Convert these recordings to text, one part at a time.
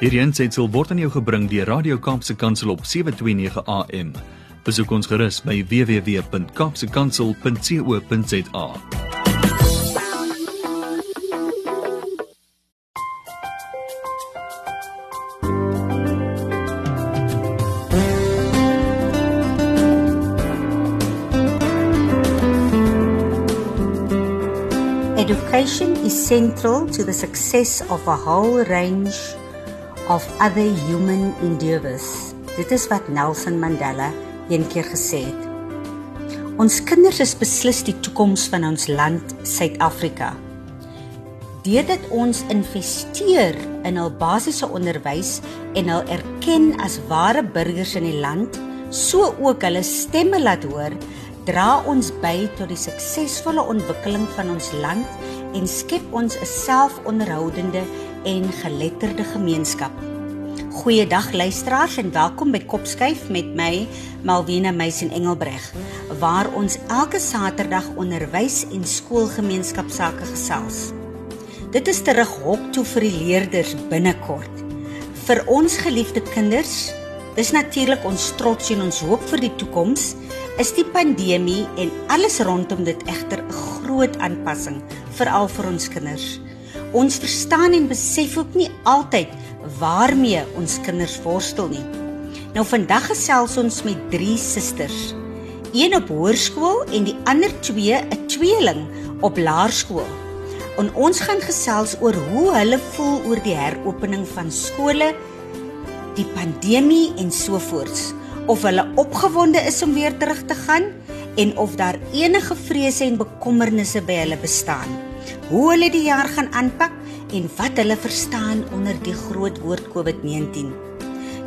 Hierdie aanseit sal word aan jou gebring deur Radio Kaapse Kansel op 7:29 AM. Besoek ons gerus by www.kapsekansel.co.za. Education is central to the success of a whole range of other human endeavours. Dit is wat Nelson Mandela eendag gesê het. Ons kinders is beslis die toekoms van ons land Suid-Afrika. Deurdat ons investeer in hul basiese onderwys en hul erken as ware burgers in die land, so ook hulle stemme laat hoor, dra ons by tot die suksesvolle ontwikkeling van ons land en skep ons 'n selfonderhoudende en geletterde gemeenskap. Goeiedag luisteraars en welkom by Kopskyf met my Malwena Meisen Engelbreg waar ons elke Saterdag onderwys en skoolgemeenskapsake gesels. Dit is terug hok toe vir die leerders binnekort. Vir ons geliefde kinders, dis natuurlik ons trots en ons hoop vir die toekoms is die pandemie en alles rondom dit egter 'n groot aanpassing veral vir ons kinders. Ons verstaan en besef ook nie altyd waarmee ons kinders worstel nie. Nou vandag gesels ons met drie susters. Een op hoërskool en die ander twee 'n tweeling op laerskool. En ons gaan gesels oor hoe hulle voel oor die heropening van skole, die pandemie en so voorts of hulle opgewonde is om weer terug te gaan en of daar enige vrese en bekommernisse by hulle bestaan. Hoe hulle die jaar gaan aanpak en wat hulle verstaan onder die groot woord COVID-19.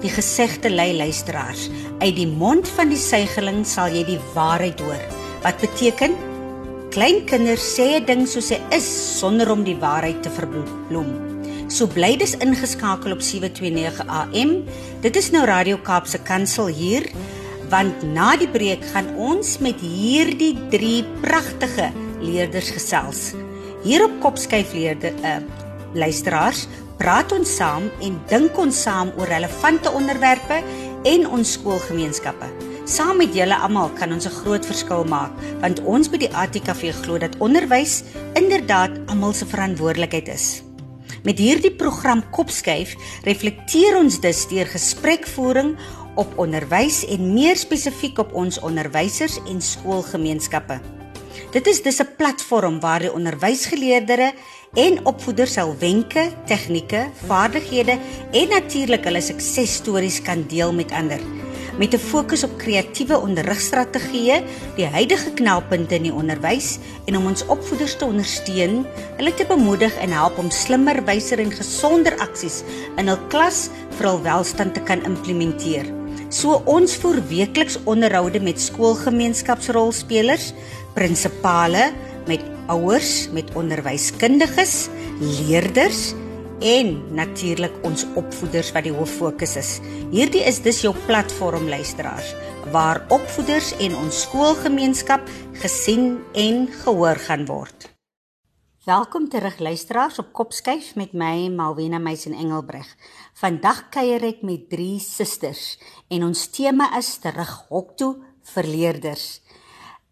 Die gesegde lei luisteraars, uit die mond van die suigeling sal jy die waarheid hoor. Wat beteken? Klein kinders sê 'n ding soos hy is sonder om die waarheid te verbloem. So bly dis ingeskakel op 729 AM. Dit is nou Radio Kaapse Kansel hier want na die breek gaan ons met hierdie drie pragtige leerders gesels. Hier op Kopskyf leerde uh, luisteraars praat ons saam en dink ons saam oor relevante onderwerpe en ons skoolgemeenskappe. Saam met julle almal kan ons 'n groot verskil maak want ons by die ATKV glo dat onderwys inderdaad almal se verantwoordelikheid is. Met hierdie program Kopskuif reflekteer ons dus deur gesprekvoering op onderwys en meer spesifiek op ons onderwysers en skoolgemeenskappe. Dit is dus 'n platform waar die onderwysgeleerders en opvoeders sal wenke, tegnieke, vaardighede en natuurlik hulle suksesstories kan deel met ander met 'n fokus op kreatiewe onderrigstrategieë, die huidige knelpunte in die onderwys en om ons opvoeders te ondersteun, hulle te bemoedig en help om slimmer, wyser en gesonder aksies in hul klas vir hul welstand te kan implementeer. So ons voer weekliks onderhoude met skoolgemeenskapsrolspelers, prinsipale, met ouers, met onderwyskundiges, leerders en natuurlik ons opvoeders wat die hoof fokus is. Hierdie is dus jou platform luisteraars waar opvoeders en ons skoolgemeenskap gesien en gehoor gaan word. Welkom terug luisteraars op Kopskyf met my Malwena Meisen Engelbreg. Vandag kuier ek met drie susters en ons tema is terug hok toe vir leerders.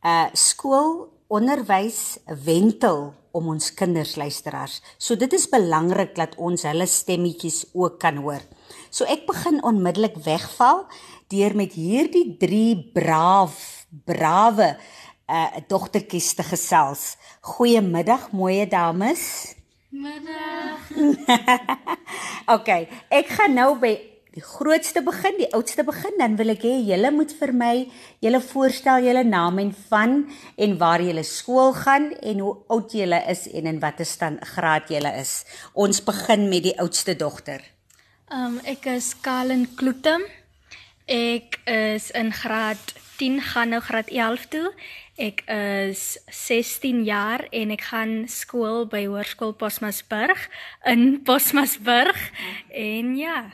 Uh skool onderwys wentel om ons kinders luisteraars. So dit is belangrik dat ons hulle stemmetjies ook kan hoor. So ek begin onmiddellik wegval deur met hierdie drie braaf, brawe uh dogtertjies te gesels. Goeiemiddag, mooi dames. Middag. okay, ek gaan nou by die grootste begin, die oudste begin, dan wil ek hê julle moet vir my julle voorstel julle naam en van en waar julle skool gaan en hoe oud julle is en in watter stand graad julle is. Ons begin met die oudste dogter. Um ek is Kalen Kloetem. Ek is in graad 10 gaan nou graad 11 toe. Ek is 16 jaar en ek gaan skool by Hoërskool Posmasburg in Posmasburg en ja.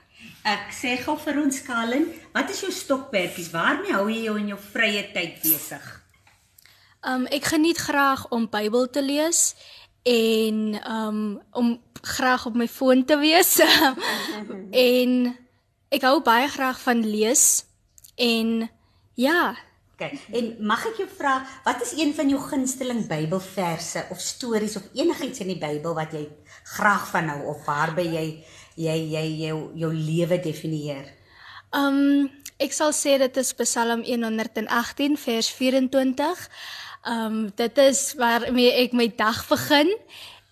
Ek sê gou vir ons Kalen, wat is jou stokperdjies? Waarmee hou jy jou in jou vrye tyd besig? Um ek geniet graag om Bybel te lees en um om graag op my foon te wees. en ek hou baie graag van lees en ja, Okay. En mag ek jou vra, wat is een van jou gunsteling Bybelverse of stories of enigiets in die Bybel wat jy graag van hou of waarby jy jy jy jou jou lewe definieer? um ek sal sê dit is Psalm 118 vers 24. Um dit is waarmee ek my dag begin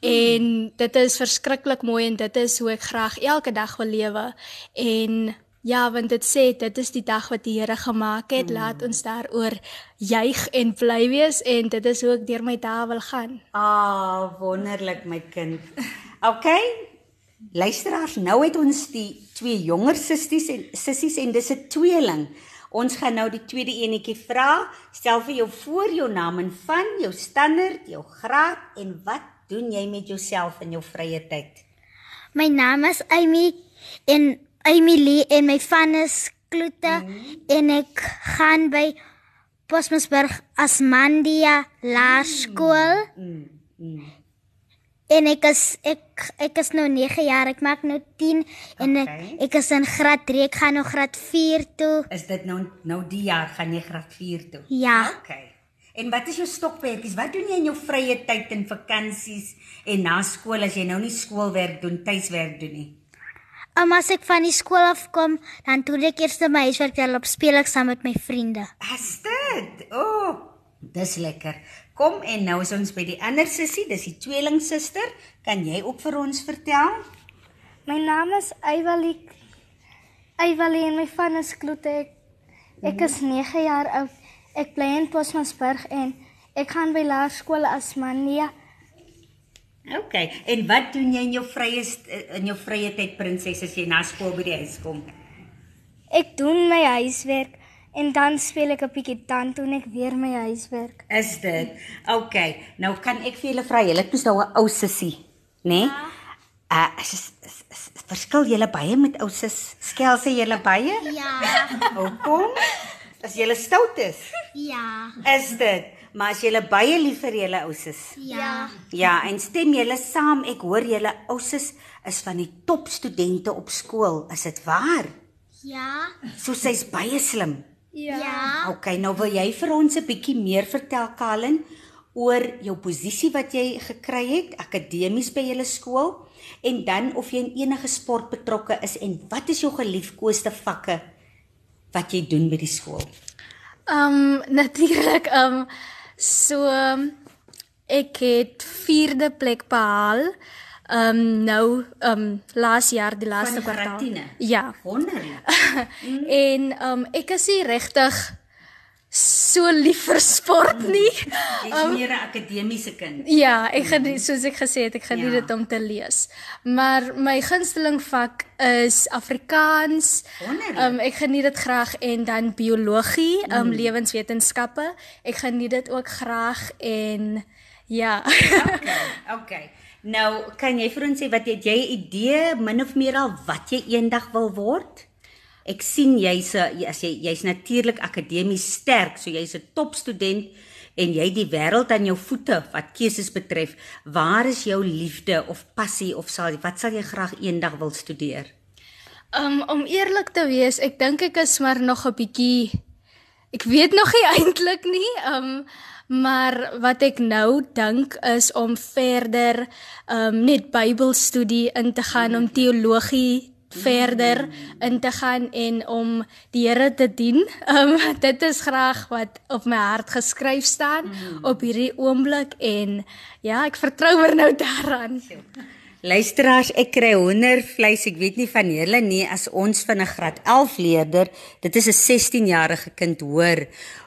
en dit is verskriklik mooi en dit is hoe ek graag elke dag wil lewe en Ja, want dit sê dit is die dag wat die Here gemaak het. Laat ons daaroor juig en bly wees en dit is hoe ek deur my dae wil gaan. Ah, wonderlik my kind. Okay. Luisteraars, nou het ons die twee jonger sissies en sissies en dis 'n tweeling. Ons gaan nou die tweede enetjie vra. Stel vir jou voor jou naam en van jou standaard, jou graad en wat doen jy met jouself in jou vrye tyd? My naam is Amy en Emily en my van is Kloete mm. en ek gaan by Posmasburg Asmandia Laerskool. Mm. Mm. En ek is ek ek is nou 9 jaar, ek maak nou 10 en okay. ek, ek is in graad 3, ek gaan nou graad 4 toe. Is dit nou nou die jaar gaan jy graad 4 toe? Ja. Okay. En wat is jou stokperdjies? Wat doen jy in jou vrye tyd en vakansies en na skool as jy nou nie skoolwerk doen, tuiswerk doen nie? Um, as ek van die skool af kom, dan doen ek eers my huiswerk en loop speel ek saam met my vriende. Is dit? O, oh, dis lekker. Kom en nou is ons by die ander sussie, dis die tweelingsuster. Kan jy ook vir ons vertel? My naam is Eywalie. Eywalie en my van is Kloete. Ek, ek is 9 jaar oud. Ek bly in Posmasburg en ek gaan by laerskool Asmania. OK. En wat doen jy in jou vrye in jou vrye tyd prinses as jy na skool by die huis kom? Ek doen my huiswerk en dan speel ek 'n bietjie dan doen ek weer my huiswerk. Is dit? OK. Nou kan ek vir julle vra, julle het mos nou 'n ou sussie, né? Nee? Ja. Uh, is, is, is, verskil julle baie met ou sus? Skel sy julle baie? Ja. Hoekom? As jy stout is? Ja. Is dit? Maar as jy baie lief vir julle ouses? Ja. Ja, en stem julle saam? Ek hoor julle ouses is van die top studente op skool. Is dit waar? Ja. So sy's baie slim. Ja. ja. OK, nou wil jy vir ons 'n bietjie meer vertel, Kalin, oor jou posisie wat jy gekry het akademies by julle skool en dan of jy in enige sport betrokke is en wat is jou geliefkoeste vakke? wat jy doen by die skool? Ehm um, natuurlik ehm um, so ek het 4de plek behaal. Ehm um, nou ehm um, laas jaar die laaste kwartaal. Ja. Wonderlik. mm. En ehm um, ek is regtig so lief vir sport nie. Jy's um, meer 'n akademiese kind. Ja, ek geniet soos ek gesê het, ek geniet ja. dit om te lees. Maar my gunsteling vak is Afrikaans. Wonderlik. Um ek geniet dit graag en dan biologie, um mm. lewenswetenskappe. Ek geniet dit ook graag en ja. okay. Okay. Nou, kan jy vir ons sê wat het jy 'n idee min of meer al wat jy eendag wil word? Ek sien jy's as jy jy's natuurlik akademies sterk, so jy's 'n topstudent en jy die wêreld aan jou voete wat keuses betref. Waar is jou liefde of passie of sal wat sal jy graag eendag wil studeer? Um om eerlik te wees, ek dink ek is maar nog 'n bietjie ek weet nog nie eintlik nie. Um maar wat ek nou dink is om verder um net Bybelstudie in te gaan om teologie verder in te gaan en om die Here te dien. Um dit is graag wat op my hart geskryf staan mm. op hierdie oomblik en ja, ek vertrou maar nou daaraan. Luisteraars, ek kry honder vleis. Ek weet nie van julle nie as ons van 'n graad 11 leerder, dit is 'n 16-jarige kind hoor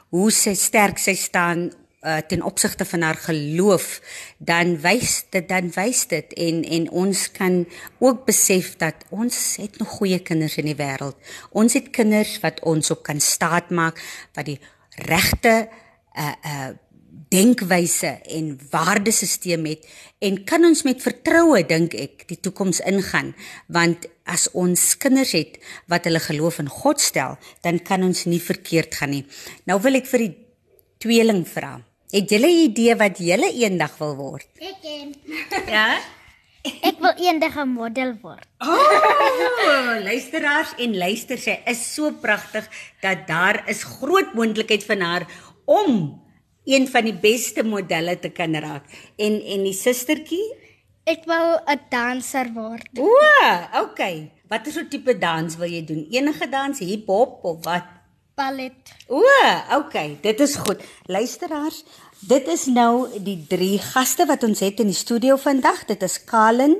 hoe sy sterk sy staan uh, ten opsigte van haar geloof dan wys dit dan wys dit en en ons kan ook besef dat ons het nog goeie kinders in die wêreld. Ons het kinders wat ons op kan staatmaak wat die regte uh uh denkwyse en waardesisteem het en kan ons met vertroue dink ek die toekoms ingaan want as ons kinders het wat hulle geloof in God stel dan kan ons nie verkeerd gaan nie nou wil ek vir die tweeling vra Het julle 'n idee wat julle eendag wil word? Ek ken. Ja. Ek wil eendag 'n model word. Oh, luisteraars en luister sy is so pragtig dat daar is groot moontlikheid van haar om een van die beste modelle te kan raak. En en die sustertjie? Ek wil 'n danser word. O, okay. Watter so tipe dans wil jy doen? Enige dans, hip-hop of wat? Ballet. O, okay, dit is goed. Luisteraars, dit is nou die drie gaste wat ons het in die studio vandag. Dit is Kalen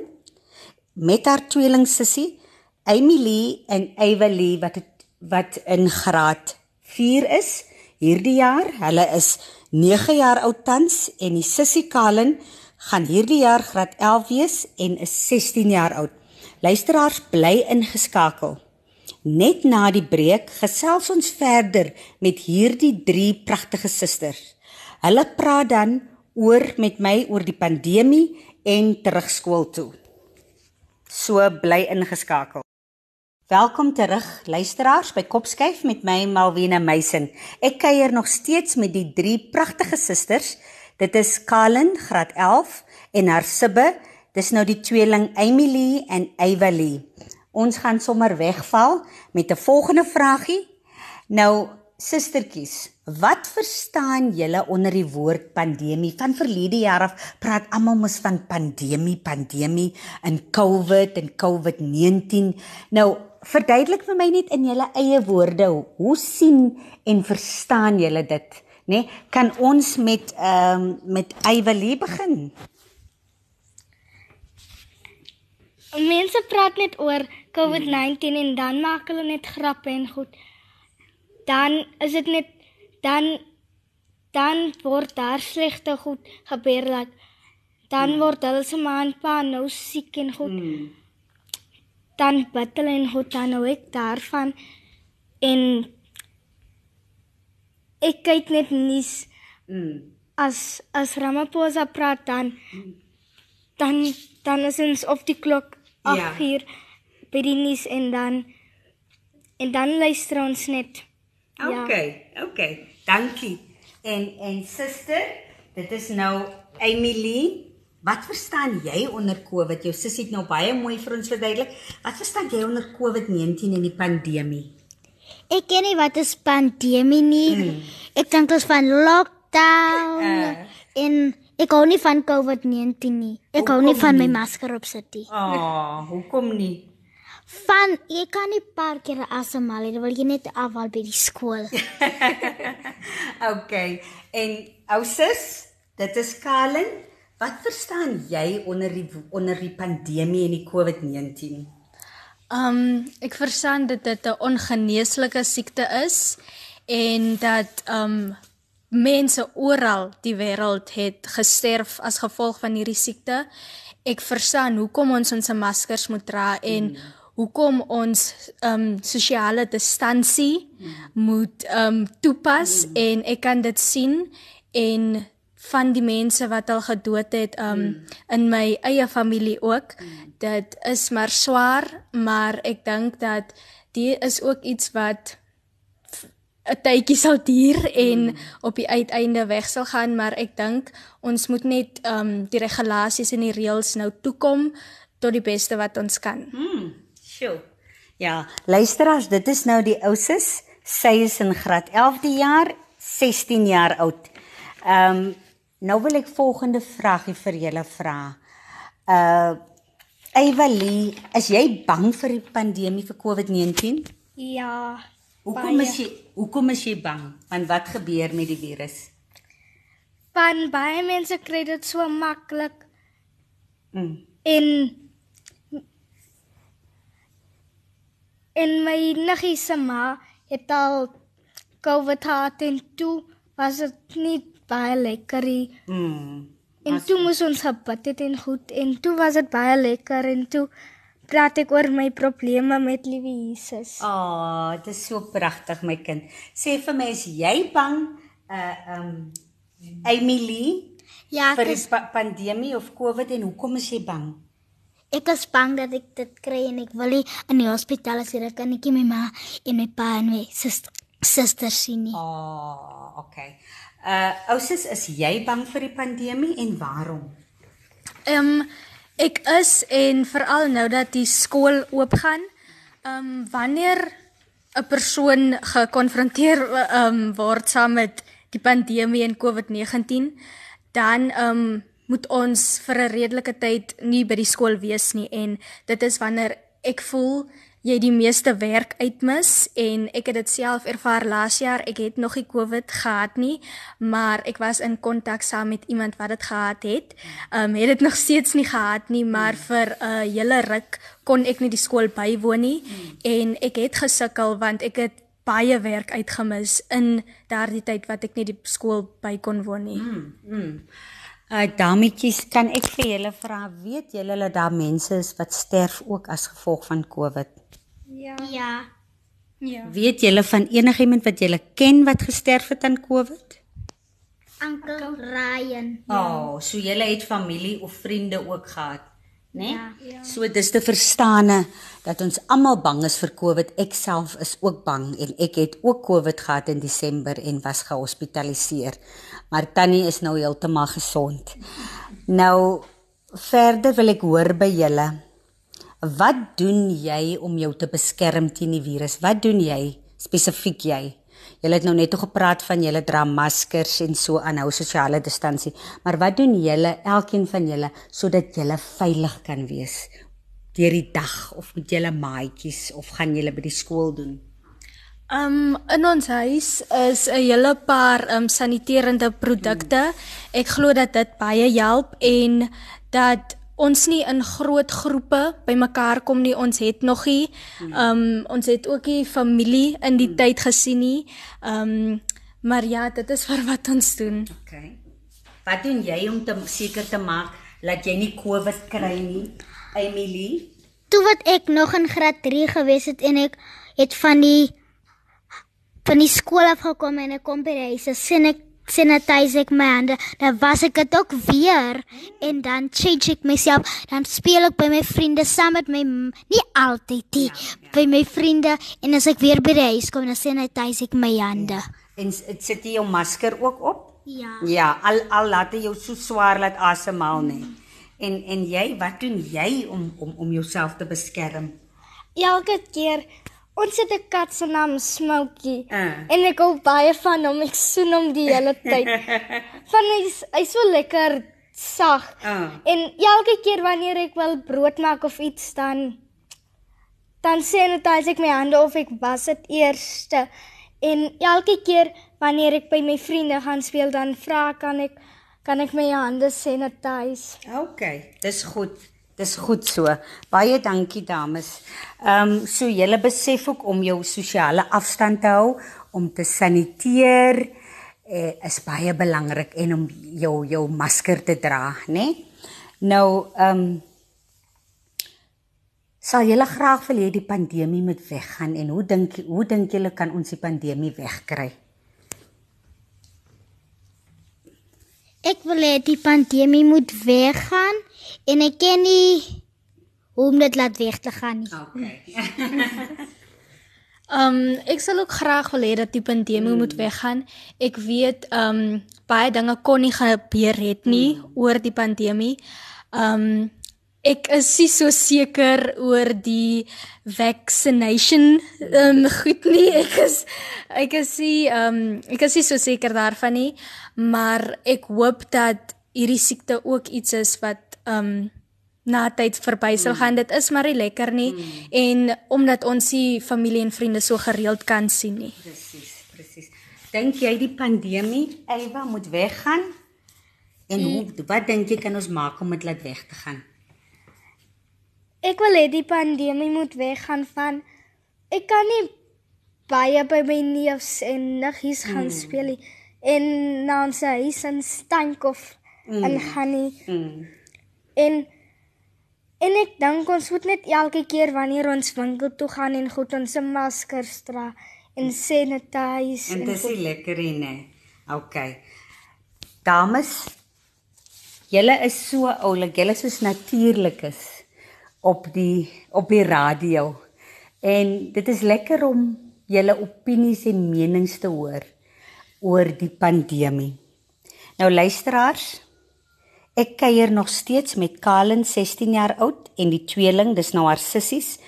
met haar tweeling sussie, Emily en Evalie wat het, wat in graad 4 is hierdie jaar. Hulle is 9 jaar oud tans en die sussie Kalen gaan hierdie jaar graad 11 wees en is 16 jaar oud. Luisteraars bly ingeskakel. Net na die breek gesels ons verder met hierdie drie pragtige susters. Hulle praat dan oor met my oor die pandemie en terugskool toe. So bly ingeskakel. Welkom terug luisteraars by Kopskyf met my Malwena Meisen. Ek kuier nog steeds met die drie pragtige susters. Dit is Kalen graad 11 en haar sibbe, dis nou die tweeling Emily en Evalie. Ons gaan sommer wegval met 'n volgende vragie. Nou Sustertjies, wat verstaan julle onder die woord pandemie? Van verlede jaar af praat almal mos van pandemie, pandemie en COVID en COVID-19. Nou, verduidelik vir my net in julle eie woorde, hoe sien en verstaan julle dit, né? Nee, kan ons met ehm um, met Evalie begin? Mense praat net oor COVID-19 en dan maak hulle net grappe en goed. Dan is dit net dan dan word daar slegte goed gebeur dat dan word hulle se ma en pa nou siek en goed. Hmm. Dan bid hulle en goed dan nou ek daarvan en ek kyk net nuus Mm. as as Ramaphosa praat dan dan dan is ons op die klok 8 Ja. uur by die nuus en dan en dan luister ons net. Ja. Okay, okay. Dankie. En en suster, dit is nou Emily. Wat verstaan jy onder COVID? Jou sussie het nou baie mooi vir ons verduidelik. Wat verstaan jy onder COVID-19 en die pandemie? Ek ken nie wat is pandemie nie. Mm. Ek dink dit is van lockdown Uh. en ek hou nie van COVID-19 nie. Ek hou nie Hoekom van my nie? masker opsit nie. Ah, oh, hoekom nie? Van jy kan nie paar keer asemhaal nie, dan wil jy net afval by die skool. Okay. En ou sus, dit is Kalen. Wat verstaan jy onder die onder die pandemie en die COVID-19? Um ek verstaan dat dit 'n ongeneeslike siekte is en dat um mense oral die wêreld het gesterf as gevolg van hierdie siekte. Ek verstaan hoekom ons ons maskers moet dra en mm. hoekom ons um sosiale distansie mm. moet um toepas mm. en ek kan dit sien en van die mense wat al gedood het um mm. in my eie familie ook. Mm. Dit is maar swaar, maar ek dink dat dit is ook iets wat 'n tydjie sal duur en mm. op die uiteinde weg sal gaan, maar ek dink ons moet net um die regulasies en die reëls nou toekom tot die beste wat ons kan. Hmm, sjoe. Ja, luisteraars, dit is nou die ouses. Sy is in graad 11de jaar, 16 jaar oud. Ehm um, nou wil ek volgende vragie vir julle vra. Uh Evalie, is jy bang vir die pandemie vir COVID-19? Ja. Hoekom Baie. is jy hoekom is jy bang? Want wat gebeur met die virus? Van baie mense kry dit so maklik Mm. en en my niggie se ma het al COVID gehad en toe was dit nie baie lekker nie. Mm. En toe moes ons gebid het en goed en toe was dit baie lekker en toe praat ek oor my probleme met liewe Jesus. Ah, oh, dit is so pragtig my kind. Sê vir my, is jy bang uh um Emily Ja, vir die pa pandemie of COVID en hoekom is jy bang? ek is bang dat ek dit kry en ek wil nie in die hospitaal as ek kan nie my ma en my pa en my sus- suster sien nie. Ah, oh, okay. Uh Ousus, is jy bang vir die pandemie en waarom? Ehm um, ek is en veral nou dat die skool oopgaan, ehm um, wanneer 'n persoon gekonfronteer ehm um, word saam met die pandemie en COVID-19, dan ehm um, moet ons vir 'n redelike tyd nie by die skool wees nie en dit is wanneer ek voel jy die meeste werk uitmis en ek het dit self ervaar laas jaar. Ek het nog nie COVID gehad nie, maar ek was in kontak saam met iemand wat dit gehad het. Ehm um, het dit nog steeds nie gehad nie, maar vir 'n uh, hele ruk kon ek nie die skool bywoon nie en ek het gesukkel want ek het baie werk uitgemis in daardie tyd wat ek nie die skool by kon woon nie. Mm, mm. Uh dametjies, kan ek vir julle vra, weet julle dat daar mense is wat sterf ook as gevolg van COVID? Ja. Ja. Ja. Weet julle van enigiemand wat julle ken wat gesterf het aan COVID? Uncle Ryan. Ja. Oh, so julle het familie of vriende ook gehad, né? Ja. ja. So dis te verstaane dat ons almal bang is vir COVID. Ek self is ook bang en ek het ook COVID gehad in Desember en was gehospitaliseer. Maar Tannie is nou heeltemal gesond. Nou verder wil ek hoor by julle. Wat doen jy om jou te beskerm teen die virus? Wat doen jy spesifiek jy? Jy het nou net oor gepraat van julle dra maskers en so aanhou sosiale distansie, maar wat doen julle elkeen van julle sodat julle veilig kan wees deur die dag of met julle maatjies of gaan julle by die skool doen? Um in ons huis is 'n hele paar um saniterende produkte. Ek glo dat dit baie help en dat ons nie in groot groepe bymekaar kom nie. Ons het nog nie ehm um, ons het ook nie familie in die tyd gesien nie. Ehm um, maar ja, dit is vir wat ons doen. Okay. Wat doen jy om te seker te maak dat jy nie COVID kry nie? Emily, Toe wat ek nog in graad 3 gewees het en ek het van die van die skool af gekom en ek kom by die huis, sien ek sanitize ek my hande, dan was ek dit ook weer en dan change ek myself, dan speel ek by my vriende saam met my nie altyd nie, ja, ja. by my vriende en as ek weer by die huis kom, dan sanitize ek my hande. Ja. En sit jy jou masker ook op? Ja. Ja, al al laat jy jou so swaar laat asemhaal nie. En en jy, wat doen jy om om om jouself te beskerm? Elke keer Ons het 'n kat se naam Smokey. Uh. En ek hou baie van hom. Ek soen hom die hele tyd. van hy's hy's so lekker sag. Uh. En elke keer wanneer ek wil brood maak of iets dan dan sanitize ek my hande of ek was dit eerste. En elke keer wanneer ek by my vriende gaan speel dan vra kan ek kan ek my hande sanitize. Okay, dis goed. Dis goed so. Baie dankie dames. Ehm um, so julle besef ook om jou sosiale afstand te hou, om te saniteer eh, is baie belangrik en om jou jou masker te dra, né? Nee? Nou ehm um, sal julle graag wil hê die pandemie moet weggaan en hoe dink hoe dink julle kan ons die pandemie wegkry? Ek wil hê die pandemie moet weggaan en ek ken nie hoe om dit laat weg te gaan nie. Okay. Um ek sal ook graag wil hê dat die pandemie mm. moet weggaan. Ek weet um baie dinge kon nie gebeur het nie mm. oor die pandemie. Um ek is nie so seker oor die vaccination um goed nie. Ek is ek is nie um ek is nie so seker daarvan nie, maar ek hoop dat hierdie siekte ook iets is wat um na tyd verby sal gaan. Dit is maar nie lekker nie mm. en omdat ons die familie en vriende so gereeld kan sien nie. Presies, presies. Dink jy die pandemie Eva moet weggaan? En hoe mm. wat dink jy kan ons maak om dit laat weg te gaan? Ek wil hê die pandemie moet weggaan van ek kan nie baie by my neefs en niggies gaan mm. speel nie en na ons huis in Stankof mm. in gaan nie. Mm. En En ek dink ons moet net elke keer wanneer ons winkel toe gaan en goed ons se maskers dra en sanitize en dis lekker nê. OK. Dames, julle is so oulik, julle is natuurlikes op die op die radio. En dit is lekker om julle opinies en menings te hoor. oor die pandemie. Nou luisteraars, ek kuier nog steeds met Kalen 16 jaar oud en die tweeling, dis nou haar sissies,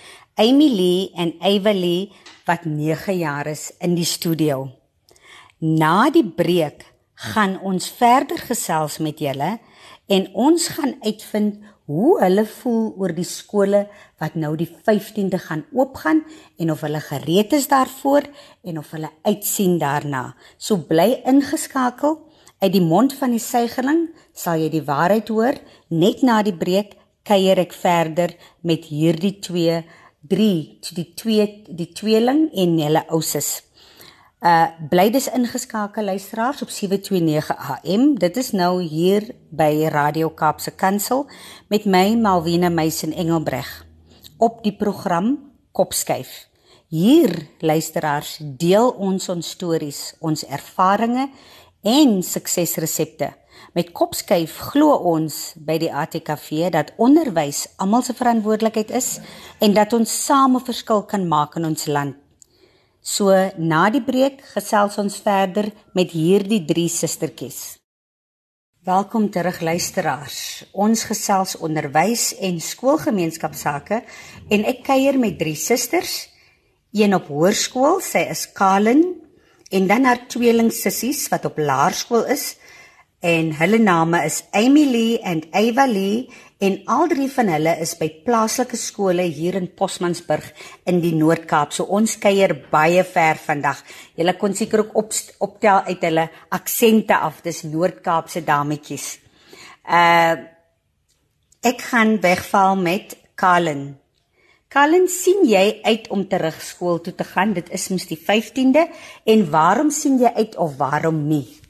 Amy Lee en Ava Lee wat 9 jaar is in die studio. Na die breek gaan ons verder gesels met julle en ons gaan uitvind hoe hulle voel oor die skole wat nou die 15de gaan oopgaan en of hulle gereed is daarvoor en of hulle uitsien daarna. So bly ingeskakel. Uit die mond van die suigeling sal jy die waarheid hoor. Net na die breek kuier ek verder met hierdie twee, drie, die twee die tweeling en hulle ouses. Uh bly dis ingeskakel luisteraars op 729 AM. Dit is nou hier by Radio Kaapse Kansel met my Malwena Meisen Engelbreg op die program Kopskuif. Hier luisteraars deel ons ons stories, ons ervarings en suksesresepte. Met Kopskuif glo ons by die ATKV dat onderwys almal se verantwoordelikheid is en dat ons same verskil kan maak in ons land. So na die breek gesels ons verder met hierdie drie sustertjies. Welkom terug luisteraars. Ons gesels onderwys en skoolgemeenskapsake en ek kuier met drie susters, een op hoërskool, sy is Kalen, en dan haar tweeling sissies wat op laerskool is en hulle name is Amy Lee en Ava Lee en al drie van hulle is by plaaslike skole hier in Posmansburg in die Noord-Kaap. So ons kuier baie ver vandag. Julle kon seker ook op, optel uit hulle aksente af. Dis Noord-Kaapse dametjies. Uh ek gaan wegval met Kalen. Kalen, sien jy uit om terug skool toe te gaan? Dit is mos die 15de en waarom sien jy uit of waarom nie?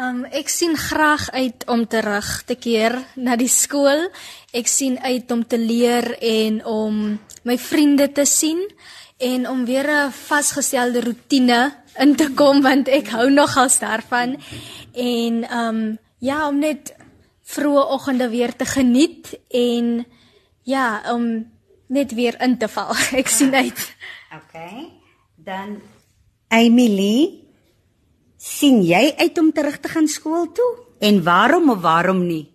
Um ek sien graag uit om terug te keer na die skool. Ek sien uit om te leer en om my vriende te sien en om weer 'n vasgestelde rotine in te kom want ek hou nogal daarvan. En um ja, om net vroeë oggende weer te geniet en ja, om net weer in te val. Ek sien uit. Okay. Dan Emily sien jy uit om terug te gaan skool toe? En waarom of waarom nie?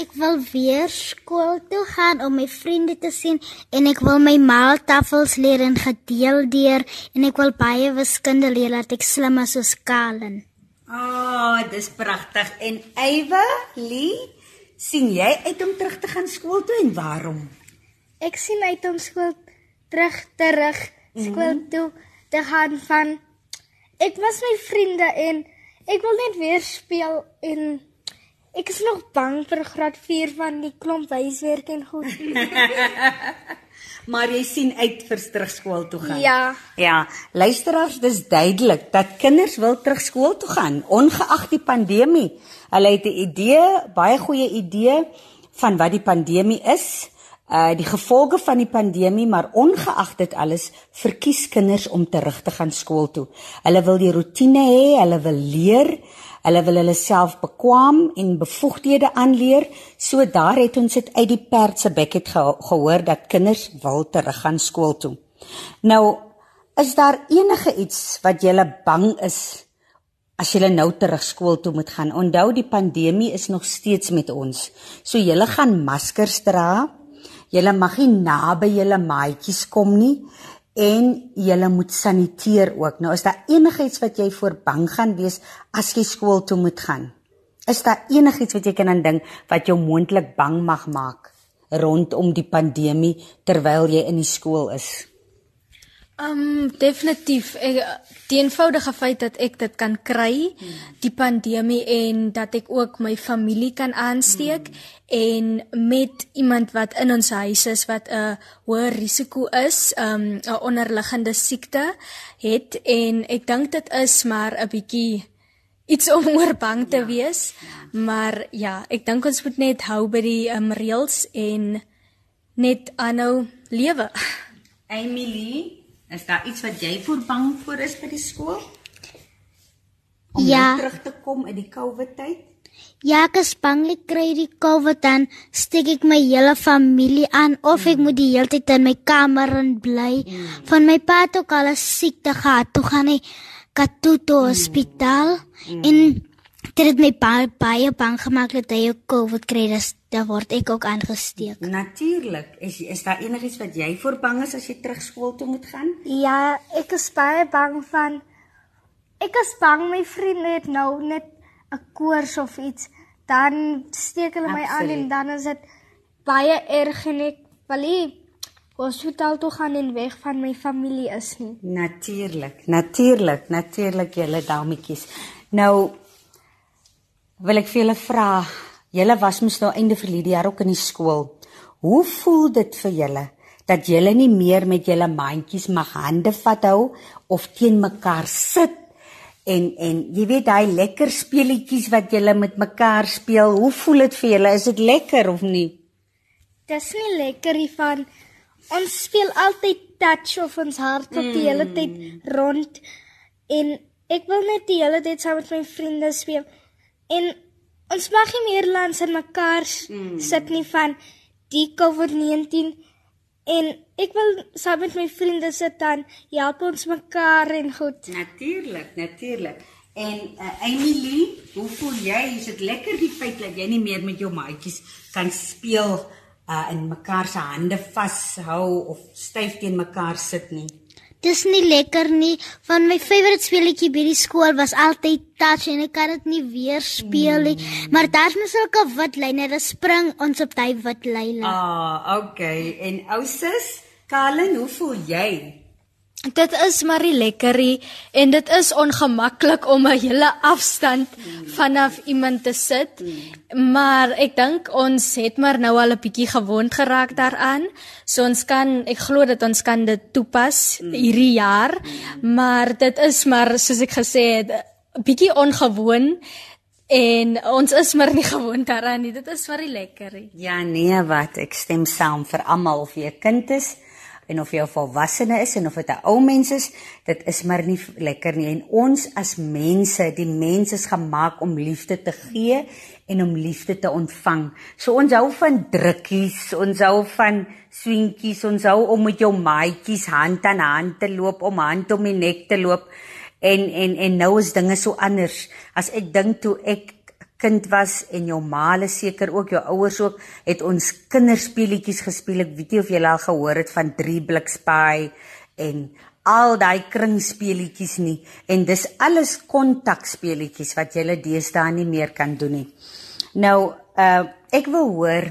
Ek wil weer skool toe gaan om my vriende te sien en ek wil my maaltafels leer en gedeel deur en ek wil baie wiskunde leer dat ek slim is soos Kalen. Ah, oh, dis pragtig. En Ewe, Lee, sien jy uit om terug te gaan skool toe en waarom? Ek sien uit om skool terug terug skool mm -hmm. toe te gaan van ek was my vriende en ek wil net weer speel en ek is nog bang vir graad 4 van die klomp wyswerk en goed. maar jy sien uit vir terug skool toe gaan. Ja. Ja, luisteraars, dis duidelik dat kinders wil terug skool toe gaan ongeag die pandemie. Hulle het 'n idee, baie goeie idee van wat die pandemie is uh die gevolge van die pandemie, maar ongeag dit alles, verkies kinders om terug te gaan skool toe. Hulle wil die rotine hê, hulle wil leer, hulle wil hulle self bekwam en bevoegdhede aanleer. So daar het ons dit uit die perd se bek het ge gehoor dat kinders wil terug gaan skool toe. Nou, is daar enige iets wat jy bang is as jy nou terug skool toe moet gaan? Onthou die pandemie is nog steeds met ons. So jy gaan maskers dra Julle mag nie naby julle maatjies kom nie en julle moet saniteer ook. Nou is daar enigiets wat jy voor bang gaan wees as jy skool toe moet gaan? Is daar enigiets wat jy kan aandink wat jou moontlik bang mag maak rondom die pandemie terwyl jy in die skool is? Um definitief ek, die eenvoudige feit dat ek dit kan kry, die pandemie en dat ek ook my familie kan aansteek mm. en met iemand wat in ons huis is wat 'n hoë risiko is, um 'n onderliggende siekte het en ek dink dit is maar 'n bietjie iets om oor bang te ja. wees, maar ja, ek dink ons moet net hou by die um, reëls en net aanhou lewe. Emily Is daar iets wat jy voor bang voor is by die skool? Om ja. terug te kom in die COVID tyd? Ja, ek is bang ek kry die COVID dan steek ek my hele familie aan of ek mm. moet die hele tyd in my kamer in bly. Mm. Van my pa het ook al 'n siekte gehad. Toe gaan hy Katuto Hospitaal mm. en dit het my baie baie bang gemaak dat hy COVID kry, dis daar word ek ook aangesteek. Natuurlik. Is is daar enigiets wat jy voor bang is as jy terug skool toe moet gaan? Ja, ek is baie bang van ek is bang my vriende het nou net 'n koors of iets, dan steek hulle my aan en dan is dit baie erg en ek wil nie hospitaal toe gaan en weg van my familie is nie. Natuurlik, natuurlik, natuurlik julle dametjies. Nou wil ek vir julle vra, julle was mos nou einde verlede jaar ook in die skool. Hoe voel dit vir julle dat julle nie meer met julle mandjies mag hande vat hou of teen mekaar sit en en jy weet daai lekker speletjies wat julle met mekaar speel, hoe voel dit vir julle? Is dit lekker of nie? Dis nie lekker nie van ons speel altyd touch of ons hart op die hele tyd rond en ek wil net die hele tyd saam met my vriende speel. En ons mag nie meer langs in mekaar mm. sit nie van die COVID-19 en ek wil saam met my vriende sit dan help ons mekaar en goed. Natuurlik, natuurlik. En uh, Emily, hoe voel jy? Is dit lekker die feit dat jy nie meer met jou maatjies kan speel uh in mekaar se hande vashou of styf teen mekaar sit nie? Dis nie lekker nie. Van my favourite speletjie by die skool was altyd touch en ek kan dit nie weer speel nie. Mm. Maar daar's mos sulke wit lyne, dit spring ons op daai wit lyne. Ah, okay. En ou sis, Kalen, hoe voel jy? Dit is maar nie lekkerie en dit is ongemaklik om 'n hele afstand vanaf iemand te sit. Maar ek dink ons het maar nou al 'n bietjie gewoond geraak daaraan. So ons kan ek glo dat ons kan dit toepas hierdie jaar. Maar dit is maar soos ek gesê het bietjie ongewoon en ons is maar nie gewoond daaraan nie. Dit is maar nie lekkerie. Ja nee, wat ek stem saam vir almal of jy 'n kind is en of jy 'n volwassene is en of dit 'n ou mens is, dit is maar nie lekker nie. En ons as mense, die mens is gemaak om liefde te gee en om liefde te ontvang. So ons hou van drukkies, ons hou van swinkies, ons hou om met jou maatjies hand aan hand te loop, om hand om die nek te loop. En en en nou is dinge so anders. As ek dink toe ek kind was en jou maale seker ook jou ouers ook het ons kinderspeletjies gespeel. Ek weet nie of julle al gehoor het van drie blikspaai en al daai kringspeletjies nie en dis alles kontakspeletjies wat julle deesdae nie meer kan doen nie. Nou, uh ek wil hoor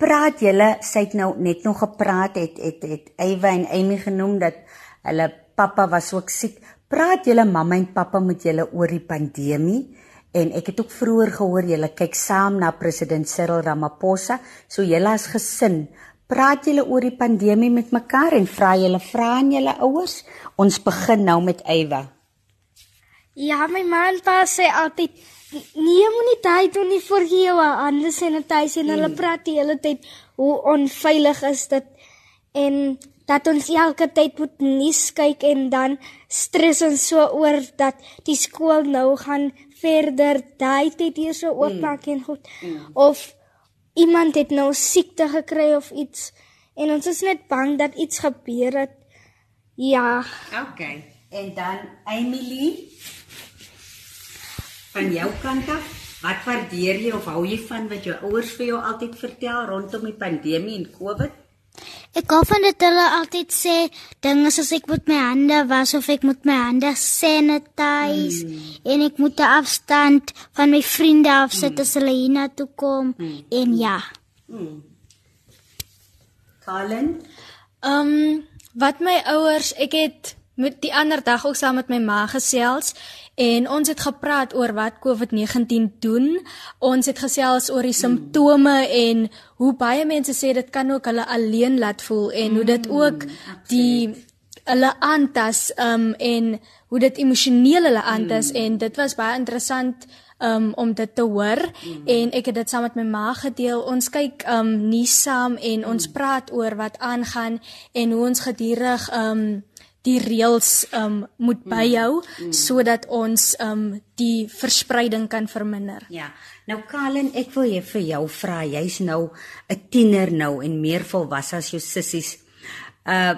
praat julle sy het nou net nog gepraat het het het Ewa en Amy genoem dat hulle pappa was ook siek. Praat julle mamma en pappa met julle oor die pandemie? En ek het ook vroeër gehoor julle kyk saam na president Cyril Ramaphosa, so julle as gesin, praat julle oor die pandemie met mekaar en vra julle vra aan julle ouers. Ons begin nou met Eywa. Ja, my man pa sê altyd nee moenie tyd doen nie vir jou hande sanitiseer en hulle mm. praat die hele tyd hoe onveilig is dit en dat ons elke tyd moet nuus kyk en dan stres ons so oor dat die skool nou gaan verder daai tyd hier so oopmaak mm. en goed. Mm. Of iemand het nou siekte gekry of iets en ons is net bang dat iets gebeur het. Ja. Okay. En dan Emily van jou kant af, wat waardeer jy of hou jy van wat jou ouers vir jou altyd vertel rondom die pandemie en COVID? Ek hou van dit hulle altyd sê dinge soos ek moet my hande was of ek moet my hande sanitize mm. en ek moet 'n afstand van my vriende afsit mm. as hulle hiernatoe kom mm. en ja. Mm. Colin? Ehm um, wat my ouers, ek het met die ander dag ook saam met my ma gesels en ons het gepraat oor wat COVID-19 doen. Ons het gesels oor die simptome en hoe baie mense sê dit kan ook hulle alleen laat voel en hoe dit ook die hulle aantas um en hoe dit emosioneel hulle aantas mm. en dit was baie interessant um om dit te hoor mm. en ek het dit saam met my ma gedeel. Ons kyk um nuus saam en ons praat oor wat aangaan en hoe ons gedurig um die reëls um moet mm. byhou mm. sodat ons um die verspreiding kan verminder. Ja. Nou Kalen, ek wil jy vir jou vra, jy's nou 'n tiener nou en meer volwasse as jou sissies. Uh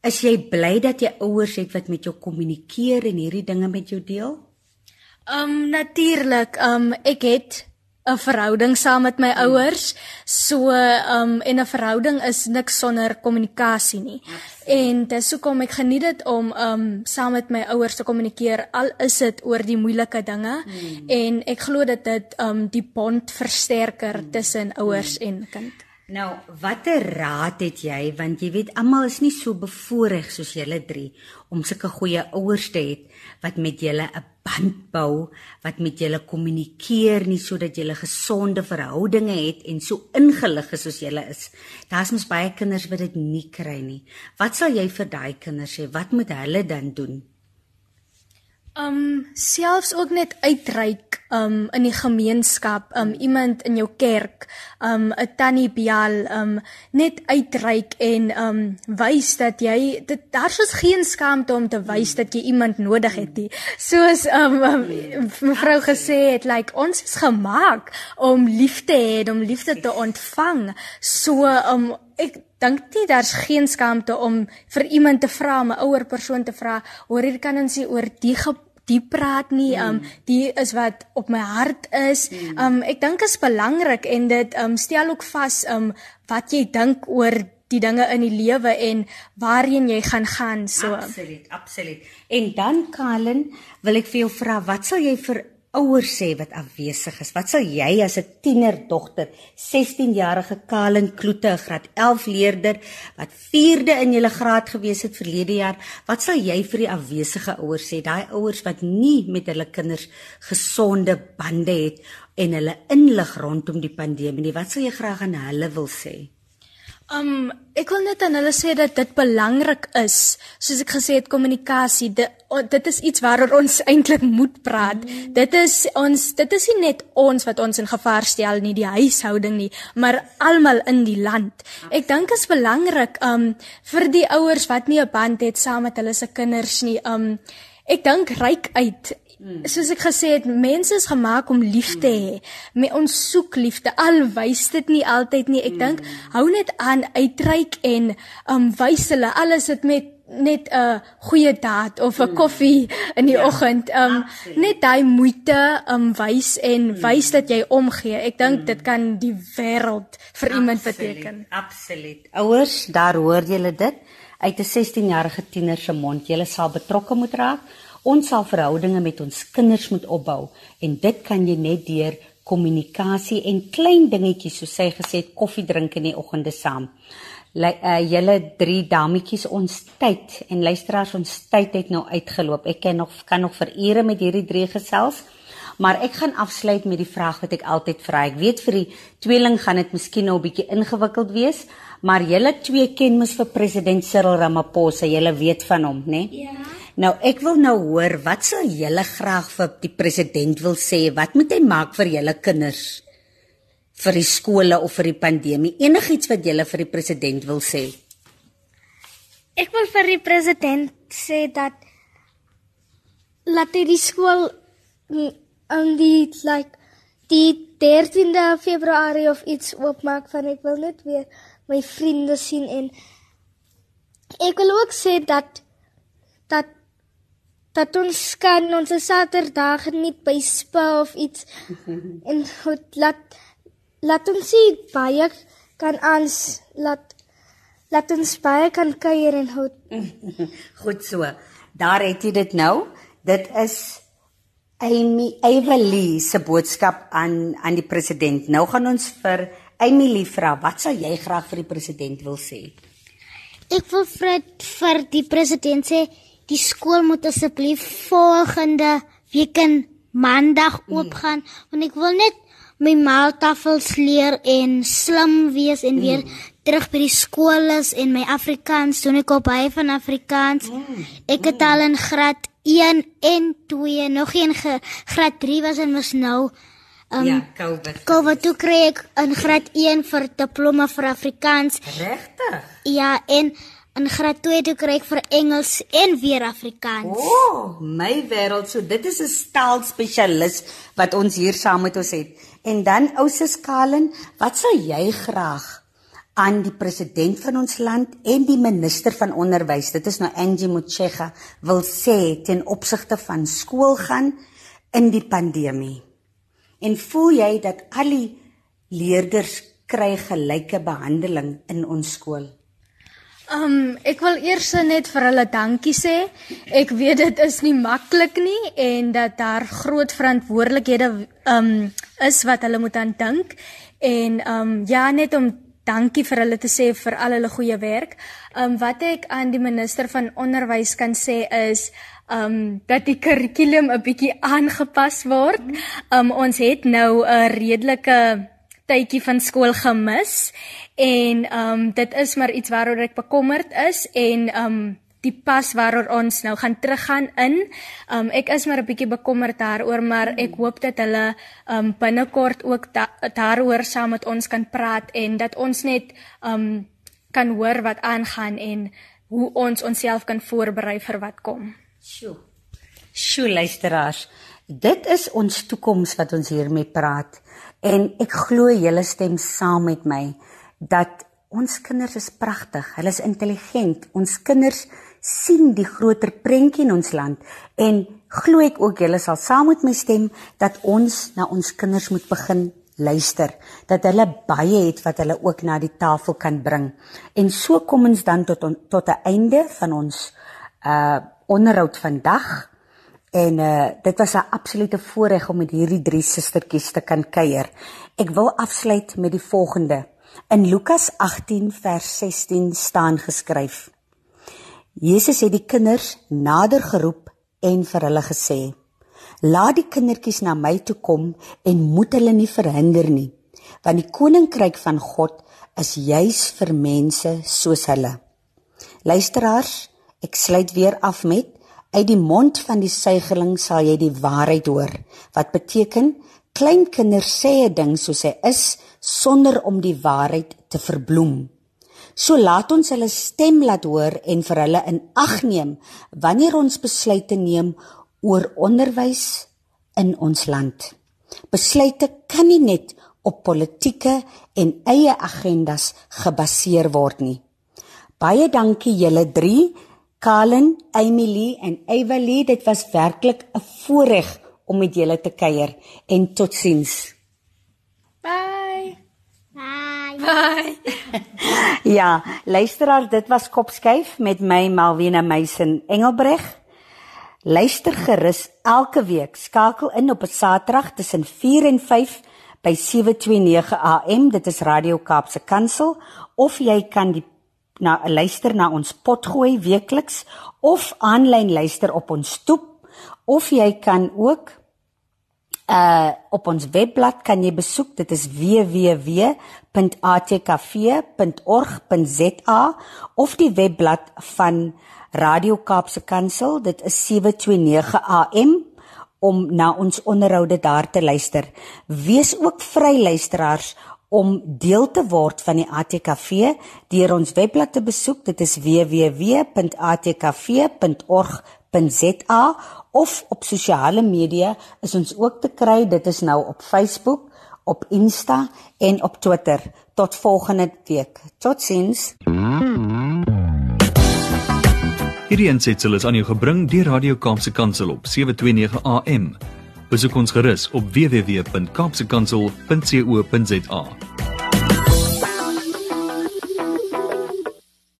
Is jy bly dat jy ouers het wat met jou kommunikeer en hierdie dinge met jou deel? Um natuurlik, um ek het 'n verhouding saam met my ouers. So um en 'n verhouding is niks sonder kommunikasie nie. En dis hoekom ek geniet dit om um saam met my ouers te kommunikeer al is dit oor die moeilike dinge hmm. en ek glo dat dit um die bond versterker tussen ouers hmm. en kind. Nou, watter raad het jy want jy weet almal is nie so bevoorreg soos julle drie om sulke goeie ouers te hê wat met julle 'n band bou, wat met julle kommunikeer nie sodat julle gesonde verhoudinge het en so ingelig is soos julle is. Daar's mos baie kinders wat dit nie kry nie. Wat sal jy vir daai kinders sê? Wat moet hulle dan doen? Um selfs ook net uitreik um in die gemeenskap, um iemand in jou kerk, um 'n tannie Bial, um net uitreik en um wys dat jy dit daar's ons geen skaamte om te wys dat jy iemand nodig het nie. Soos um, um mevrou gesê het, like ons is gemaak om lief te hê, om liefde te ontvang. So um ek dink nie daar's geen skaamte om vir iemand te vra, 'n ouer persoon te vra, hoor hier kan ons nie oor die die praat nie, um die is wat op my hart is. Um ek dink is belangrik en dit um stel ook vas um wat jy dink oor die dinge in die lewe en waarheen jy gaan gaan so. Absoluut, absoluut. En dan Kalen, wil ek vir jou vra, wat sal jy vir ouers sê wat afwesig is. Wat sal jy as 'n tienerdogter, 16-jarige Kalen Kloete, graad 11 leerder wat 4de in julle graad gewees het verlede jaar, wat sal jy vir die afwesige ouers sê? Daai ouers wat nie met hulle kinders gesonde bande het en hulle inlig rondom die pandemie nie. Wat sal jy graag aan hulle wil sê? Um ek wil net aan hulle sê dat dit belangrik is. Soos ek gesê het, kommunikasie, dit dit is iets waaroor ons eintlik moet praat. Mm. Dit is ons dit is nie net ons wat ons in gevaar stel nie, die huishouding nie, maar almal in die land. Ek dink is belangrik um vir die ouers wat nie 'n band het saam met hulle se kinders nie. Um ek dink ryk uit Hmm. Soos ek gesê het, mense is gemaak om lief te hê. Me ons soek liefde. Al wys dit nie altyd nie. Ek dink hou net aan uitreik en um wys hulle alles dit met net 'n goeie daad of 'n koffie in die ja, oggend. Um absoluut. net daai moeite um wys en wys dat jy omgee. Ek dink dit kan die wêreld vir absoluut, iemand beteken. Absoluut. Ouers, daar hoor julle dit uit 'n 16-jarige tiener se mond. Julle sal betrokke moet raak Ons sal verhoudinge met ons kinders moet opbou en dit kan jy net deur kommunikasie en klein dingetjies soos sy gesê het koffie drink in die oggende saam. Like uh, julle drie dametjies ons tyd en luisteraars ons tyd het nou uitgeloop. Ek kan nog kan nog vir ure met hierdie drie gesels. Maar ek gaan afsluit met die vraag wat ek altyd vra. Ek weet vir die tweeling gaan dit miskien nou 'n bietjie ingewikkeld wees, maar julle twee ken mos vir president Cyril Ramaphosa. Julle weet van hom, né? Nee? Ja. Nou ek wil nou hoor wat sal julle graag vir die president wil sê? Wat moet hy maak vir julle kinders? vir die skole of vir die pandemie? Enigiets wat julle vir die president wil sê? Ek wil vir die president sê dat laat hy die skool aan die like die 13de Februarie of iets oopmaak van ek wil net weer my vriende sien en ek wil ook sê dat dat ons kan ons Saterdag nie by spa of iets. En goed laat laat ons sien baie kan ons laat laat ons baie kan kuier en goed. Goed so daar het jy dit nou. Dit is Amy Evalie se boodskap aan aan die president. Nou gaan ons vir Emily vra wat sal jy graag vir die president wil sê? Ek wil vir vir die president sê die skool moet asseblief volgende week in maandag hmm. oopgaan mm. want ek wil net my maaltafels leer en slim wees en mm. weer terug by die skool is en my Afrikaans doen ek op baie van Afrikaans. Mm. Ek het al in graad 1 en 2 nog een graad 3 was en mos nou Um, ja, COVID. COVID toe kry ek in graad 1 vir diploma vir Afrikaans. Regtig? Ja, en In graad 2 toe kry ek vir Engels en weer Afrikaans. O, oh, my wêreld, so dit is 'n taalspesialis wat ons hier saam met ons het. En dan ouses Kalen, wat sou jy graag aan die president van ons land en die minister van onderwys, dit is nou Angie Motshega, wil sê ten opsigte van skool gaan in die pandemie? En voel jy dat al die leerders kry gelyke behandeling in ons skool? Um ek wil eers net vir hulle dankie sê. Ek weet dit is nie maklik nie en dat daar groot verantwoordelikhede um is wat hulle moet aan dink en um ja net om dankie vir hulle te sê vir al hulle goeie werk. Um wat ek aan die minister van onderwys kan sê is um dat die kurrikulum 'n bietjie aangepas word. Um ons het nou 'n redelike tydjie van skool gemis en ehm um, dit is maar iets waaroor ek bekommerd is en ehm um, die pas waaroor ons nou gaan teruggaan in. Ehm um, ek is maar 'n bietjie bekommerd daaroor, maar ek hoop dat hulle ehm um, binnekort ook da daaroor saam met ons kan praat en dat ons net ehm um, kan hoor wat aangaan en hoe ons onsself kan voorberei vir wat kom. Sjoe. Sjoe luisteraars, dit is ons toekoms wat ons hiermee praat en ek glo julle stem saam met my dat ons kinders is pragtig. Hulle is intelligent. Ons kinders sien die groter prentjie in ons land en glo ek ook julle sal saam met my stem dat ons na ons kinders moet begin luister dat hulle baie het wat hulle ook na die tafel kan bring. En so kom ons dan tot on, tot 'n einde van ons uh onderhoud vandag. En uh dit was 'n absolute voorreg om met hierdie drie sustertjies te kan kuier. Ek wil afsluit met die volgende. In Lukas 18 vers 16 staan geskryf: Jesus het die kinders nader geroep en vir hulle gesê: Laat die kindertjies na my toe kom en moet hulle nie verhinder nie, want die koninkryk van God is juis vir mense soos hulle. Luisteraars, ek sluit weer af met uit die mond van die suigeling sal jy die waarheid hoor, wat beteken klein kinders sê 'n ding soos hy is sonder om die waarheid te verbloem. So laat ons hulle stem laat hoor en vir hulle in ag neem wanneer ons besluite neem oor onderwys in ons land. Besluite kan nie net op politieke en eie agendas gebaseer word nie. Baie dankie julle 3, Kalen, Emily en Evalie. Dit was werklik 'n voorreg om met julle te kuier en totsiens. Bye. Bye. Bye. ja, luisteraar, dit was Kopskyf met my Malwena Meisen Engelbreg. Luister gerus elke week. Skakel in op 'n Saterdag tussen 4 en 5 by 729 AM. Dit is Radio Kaapse Kansel of jy kan die na luister na ons potgooi weekliks of aanlyn luister op ons stoep of jy kan ook uh op ons webblad kan jy besoek. Dit is www.atkv.org.za of die webblad van Radio Kaapse Kansel. Dit is 729 AM om na ons onderhoude daar te luister. Wees ook vry luisteraars om deel te word van die ATKV deur ons webblad te besoek. Dit is www.atkv.org.za of op sosiale media is ons ook te kry. Dit is nou op Facebook, op Insta en op Twitter. Tot volgende week. Totsiens. Hierdie ensitsel is aan jou gebring deur Radio Kaapse Kansel op 729 AM. Besoek ons gerus op www.kaapsekansel.co.za.